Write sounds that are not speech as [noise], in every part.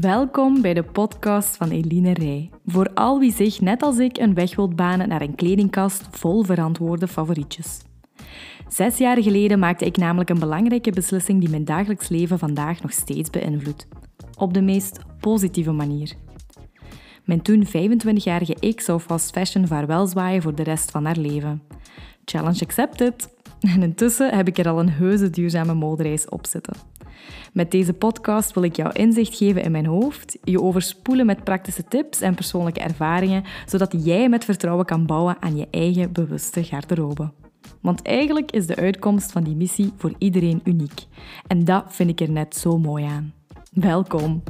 Welkom bij de podcast van Eline Rij. Voor al wie zich, net als ik, een weg wilt banen naar een kledingkast vol verantwoorde favorietjes. Zes jaar geleden maakte ik namelijk een belangrijke beslissing die mijn dagelijks leven vandaag nog steeds beïnvloedt. Op de meest positieve manier. Mijn toen 25-jarige ik zou fast fashion vaarwel zwaaien voor de rest van haar leven. Challenge accepted! En intussen heb ik er al een heuse duurzame modereis op zitten. Met deze podcast wil ik jou inzicht geven in mijn hoofd, je overspoelen met praktische tips en persoonlijke ervaringen, zodat jij met vertrouwen kan bouwen aan je eigen bewuste garderobe. Want eigenlijk is de uitkomst van die missie voor iedereen uniek. En dat vind ik er net zo mooi aan. Welkom!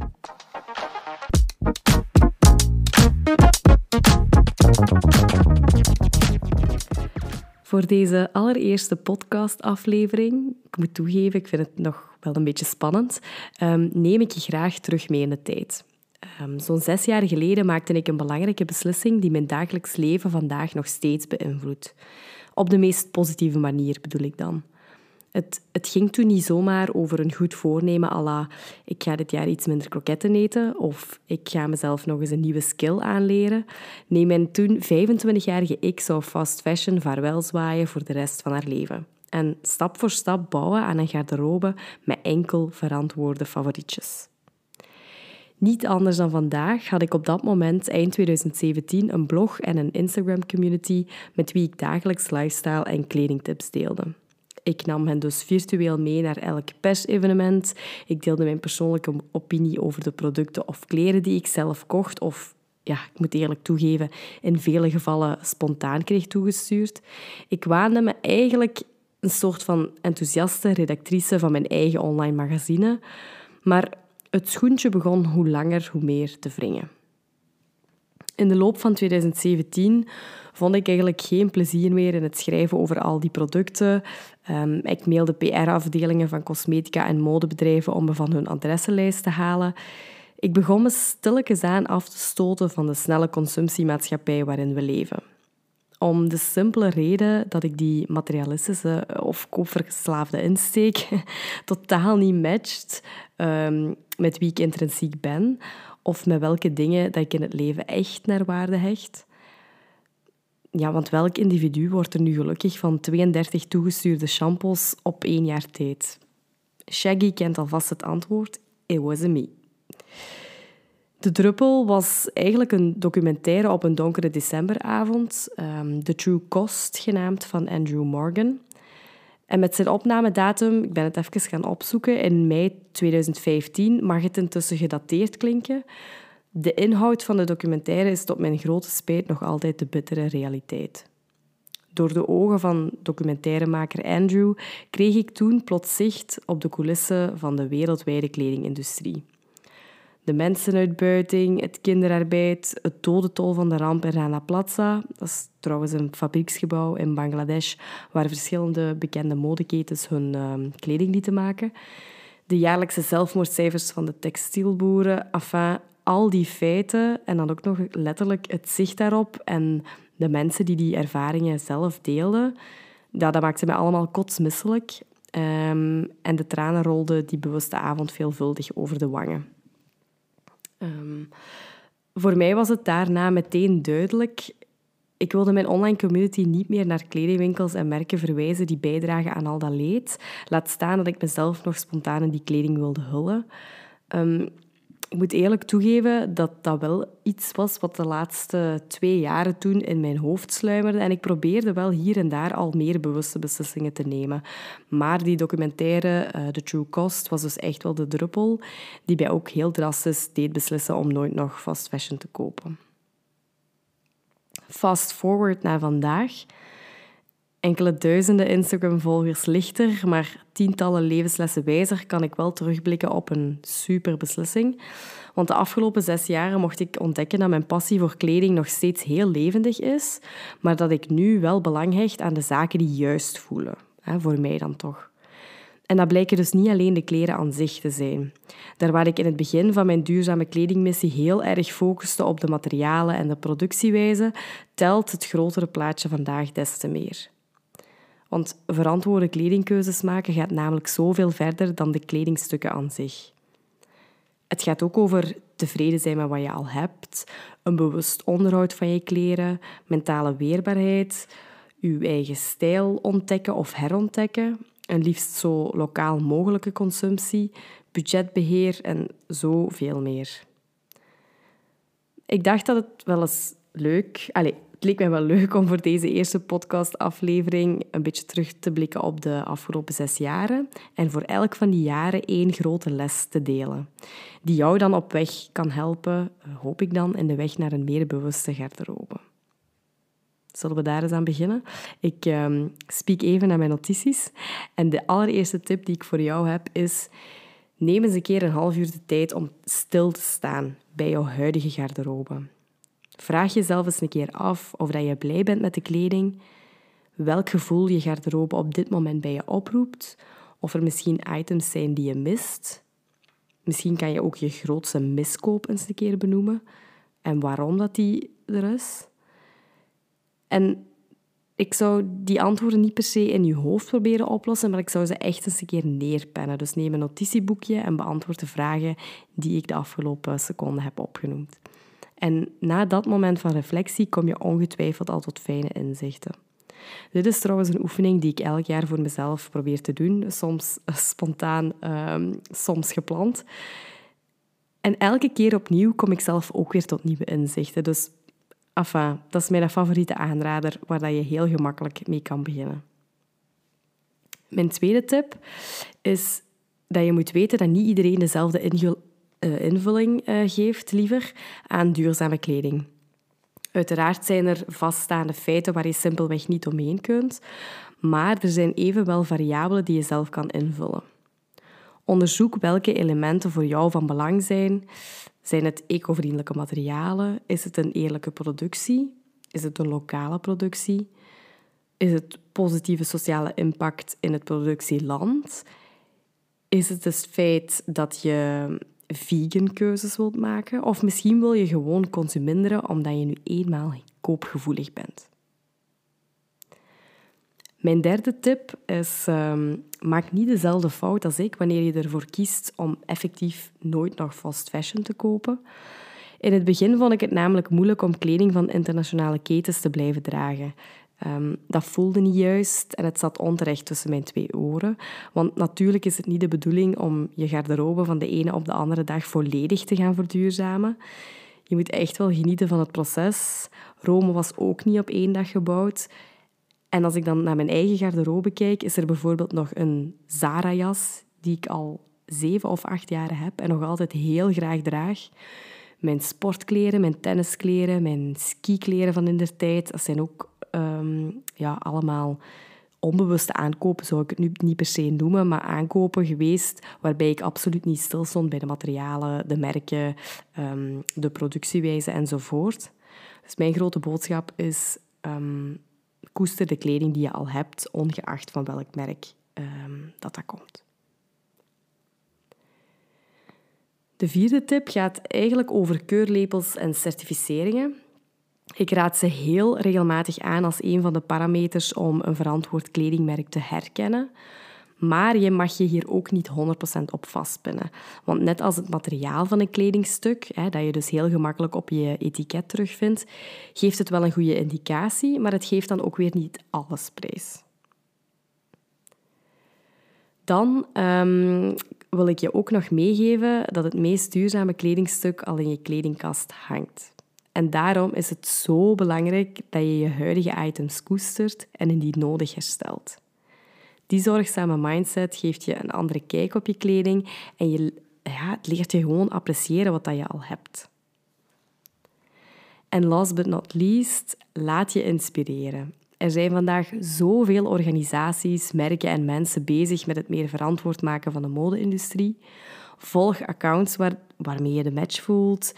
Voor deze allereerste podcastaflevering, ik moet toegeven, ik vind het nog wel een beetje spannend, ehm, neem ik je graag terug mee in de tijd. Um, Zo'n zes jaar geleden maakte ik een belangrijke beslissing die mijn dagelijks leven vandaag nog steeds beïnvloedt. Op de meest positieve manier bedoel ik dan. Het, het, ging toen niet zomaar over een goed voornemen à ik ga dit jaar iets minder kroketten eten of ik ga mezelf nog eens een nieuwe skill aanleren. Nee, mijn toen 25-jarige ik zou fast fashion vaarwel zwaaien voor de rest van haar leven. En stap voor stap bouwen aan een garderobe met enkel verantwoorde favorietjes. Niet anders dan vandaag had ik op dat moment, eind 2017, een blog en een Instagram-community met wie ik dagelijks lifestyle en kledingtips deelde. Ik nam hen dus virtueel mee naar elk persevenement. Ik deelde mijn persoonlijke opinie over de producten of kleren die ik zelf kocht of ja, ik moet eerlijk toegeven, in vele gevallen spontaan kreeg toegestuurd. Ik waande me eigenlijk een soort van enthousiaste redactrice van mijn eigen online magazine. Maar het schoentje begon hoe langer hoe meer te wringen. In de loop van 2017 vond ik eigenlijk geen plezier meer in het schrijven over al die producten. Um, ik mailde PR-afdelingen van cosmetica en modebedrijven om me van hun adressenlijst te halen. Ik begon me stilletjes aan af te stoten van de snelle consumptiemaatschappij waarin we leven. Om de simpele reden dat ik die materialistische of koopverslaafde insteek [laughs] totaal niet matcht um, met wie ik intrinsiek ben of met welke dingen dat ik in het leven echt naar waarde hecht. Ja, want welk individu wordt er nu gelukkig van 32 toegestuurde shampoos op één jaar tijd? Shaggy kent alvast het antwoord. It was me. De druppel was eigenlijk een documentaire op een donkere decemberavond, um, The True Cost genaamd, van Andrew Morgan. En met zijn opnamedatum, ik ben het even gaan opzoeken, in mei 2015 mag het intussen gedateerd klinken. De inhoud van de documentaire is tot mijn grote spijt nog altijd de bittere realiteit. Door de ogen van documentairemaker Andrew kreeg ik toen plots zicht op de coulissen van de wereldwijde kledingindustrie de mensenuitbuiting, het kinderarbeid, het dodentol van de ramp in Rana Plaza. Dat is trouwens een fabrieksgebouw in Bangladesh waar verschillende bekende modeketens hun uh, kleding lieten maken. De jaarlijkse zelfmoordcijfers van de textielboeren. Enfin, al die feiten en dan ook nog letterlijk het zicht daarop en de mensen die die ervaringen zelf deelden, ja, dat maakte mij allemaal kotsmisselijk. Um, en de tranen rolden die bewuste avond veelvuldig over de wangen. Um, voor mij was het daarna meteen duidelijk. Ik wilde mijn online community niet meer naar kledingwinkels en merken verwijzen die bijdragen aan al dat leed. Laat staan dat ik mezelf nog spontaan in die kleding wilde hullen. Um, ik moet eerlijk toegeven dat dat wel iets was wat de laatste twee jaren toen in mijn hoofd sluimerde. En ik probeerde wel hier en daar al meer bewuste beslissingen te nemen. Maar die documentaire, uh, The True Cost, was dus echt wel de druppel die mij ook heel drastisch deed beslissen om nooit nog fast fashion te kopen. Fast forward naar vandaag enkele duizenden Instagram-volgers lichter, maar tientallen levenslessen wijzer, kan ik wel terugblikken op een super beslissing. Want de afgelopen zes jaren mocht ik ontdekken dat mijn passie voor kleding nog steeds heel levendig is, maar dat ik nu wel belang hecht aan de zaken die juist voelen. Voor mij dan toch. En dat blijken dus niet alleen de kleren aan zich te zijn. Daar waar ik in het begin van mijn duurzame kledingmissie heel erg focuste op de materialen en de productiewijze, telt het grotere plaatje vandaag des te meer. Want verantwoorde kledingkeuzes maken gaat namelijk zoveel verder dan de kledingstukken aan zich. Het gaat ook over tevreden zijn met wat je al hebt, een bewust onderhoud van je kleren, mentale weerbaarheid, je eigen stijl ontdekken of herontdekken, en liefst zo lokaal mogelijke consumptie, budgetbeheer en zoveel meer. Ik dacht dat het wel eens leuk... Allez, het leek mij wel leuk om voor deze eerste podcastaflevering een beetje terug te blikken op de afgelopen zes jaren en voor elk van die jaren één grote les te delen, die jou dan op weg kan helpen, hoop ik dan, in de weg naar een meer bewuste garderobe. Zullen we daar eens aan beginnen? Ik um, spiek even naar mijn notities. En de allereerste tip die ik voor jou heb is... Neem eens een keer een half uur de tijd om stil te staan bij jouw huidige garderobe. Vraag jezelf eens een keer af of dat je blij bent met de kleding, welk gevoel je garderobe op dit moment bij je oproept, of er misschien items zijn die je mist. Misschien kan je ook je grootste miskoop eens een keer benoemen en waarom dat die er is. En ik zou die antwoorden niet per se in je hoofd proberen oplossen, maar ik zou ze echt eens een keer neerpennen. Dus neem een notitieboekje en beantwoord de vragen die ik de afgelopen seconden heb opgenoemd. En na dat moment van reflectie kom je ongetwijfeld al tot fijne inzichten. Dit is trouwens een oefening die ik elk jaar voor mezelf probeer te doen, soms spontaan, ehm, soms gepland. En elke keer opnieuw kom ik zelf ook weer tot nieuwe inzichten. Dus enfin, dat is mijn favoriete aanrader waar je heel gemakkelijk mee kan beginnen. Mijn tweede tip is dat je moet weten dat niet iedereen dezelfde eh, invulling eh, geeft, liever, aan duurzame kleding. Uiteraard zijn er vaststaande feiten waar je simpelweg niet omheen kunt, maar er zijn evenwel variabelen die je zelf kan invullen. Onderzoek welke elementen voor jou van belang zijn. Zijn het ecovriendelijke materialen? Is het een eerlijke productie? Is het een lokale productie? Is het positieve sociale impact in het productieland? Is het het feit dat je vegan keuzes wilt maken. Of misschien wil je gewoon consuminderen omdat je nu eenmaal koopgevoelig bent. Mijn derde tip is: ehm, maak niet dezelfde fout als ik wanneer je ervoor kiest om effectief nooit nog fast fashion te kopen. In het begin vond ik het namelijk moeilijk om kleding van internationale ketens te blijven dragen. Um, dat voelde niet juist en het zat onterecht tussen mijn twee oren. Want natuurlijk is het niet de bedoeling om je garderobe van de ene op de andere dag volledig te gaan verduurzamen. Je moet echt wel genieten van het proces. Rome was ook niet op één dag gebouwd. En als ik dan naar mijn eigen garderobe kijk, is er bijvoorbeeld nog een Zara-jas die ik al zeven of acht jaar heb en nog altijd heel graag draag. Mijn sportkleren, mijn tenniskleren, mijn skikleren van in der tijd, dat zijn ook Ehm, ja, allemaal onbewuste aankopen, zou ik het nu niet per se noemen, maar aankopen geweest waarbij ik absoluut niet stil stond bij de materialen, de merken, um, de productiewijze enzovoort. Dus mijn grote boodschap is, um, koester de kleding die je al hebt, ongeacht van welk merk dat dat komt. De vierde tip gaat eigenlijk over keurlepels en certificeringen. Ik raad ze heel regelmatig aan als een van de parameters om een verantwoord kledingmerk te herkennen. Maar je mag je hier ook niet 100% op vastpinnen. Want net als het materiaal van een kledingstuk, hè, dat je dus heel gemakkelijk op je etiket terugvindt, geeft het wel een goede indicatie, maar het geeft dan ook weer niet alles prijs. Dan um, wil ik je ook nog meegeven dat het meest duurzame kledingstuk al in je kledingkast hangt. En daarom is het zo belangrijk dat je je huidige items koestert en indien nodig herstelt. Die zorgzame mindset geeft je een andere kijk op je kleding en je, ja, het leert je gewoon appreciëren wat dat je al hebt. En last but not least, laat je inspireren. Er zijn vandaag zoveel organisaties, merken en mensen bezig met het meer verantwoord maken van de mode-industrie. Volg accounts waar, waarmee je de match voelt.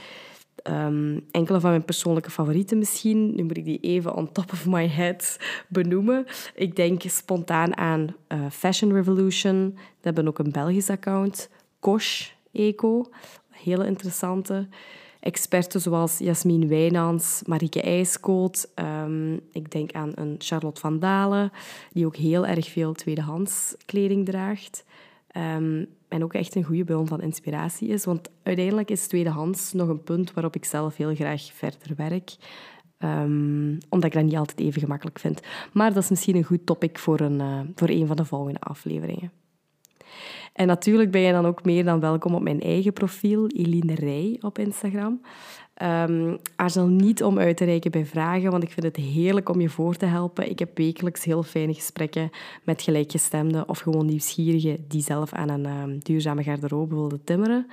Um, enkele van mijn persoonlijke favorieten misschien. Nu moet ik die even on top of my head benoemen. Ik denk spontaan aan uh, Fashion Revolution. Die hebben ook een Belgisch account. Kosh Eco, hele interessante. experten zoals Jasmin Wijnans, Marieke IJskoot. Ehm, ik denk aan een Charlotte van Dalen, die ook heel erg veel tweedehands kleding draagt. Um, en ook echt een goede bron van inspiratie is. Want uiteindelijk is tweedehands nog een punt waarop ik zelf heel graag verder werk. Um, omdat ik dat niet altijd even gemakkelijk vind. Maar dat is misschien een goed topic voor een, uh, voor een van de volgende afleveringen. En natuurlijk ben je dan ook meer dan welkom op mijn eigen profiel, Eline Rij op Instagram. Um, aarzel niet om uit te reiken bij vragen, want ik vind het heerlijk om je voor te helpen. Ik heb wekelijks heel fijne gesprekken met gelijkgestemden of gewoon nieuwsgierigen die zelf aan een um, duurzame garderobe willen timmeren.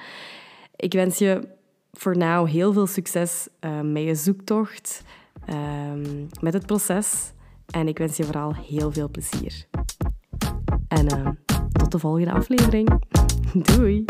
Ik wens je voor nu heel veel succes uh, met je zoektocht, um, met het proces. En ik wens je vooral heel veel plezier. En tot de volgende aflevering. [laughs] Doei!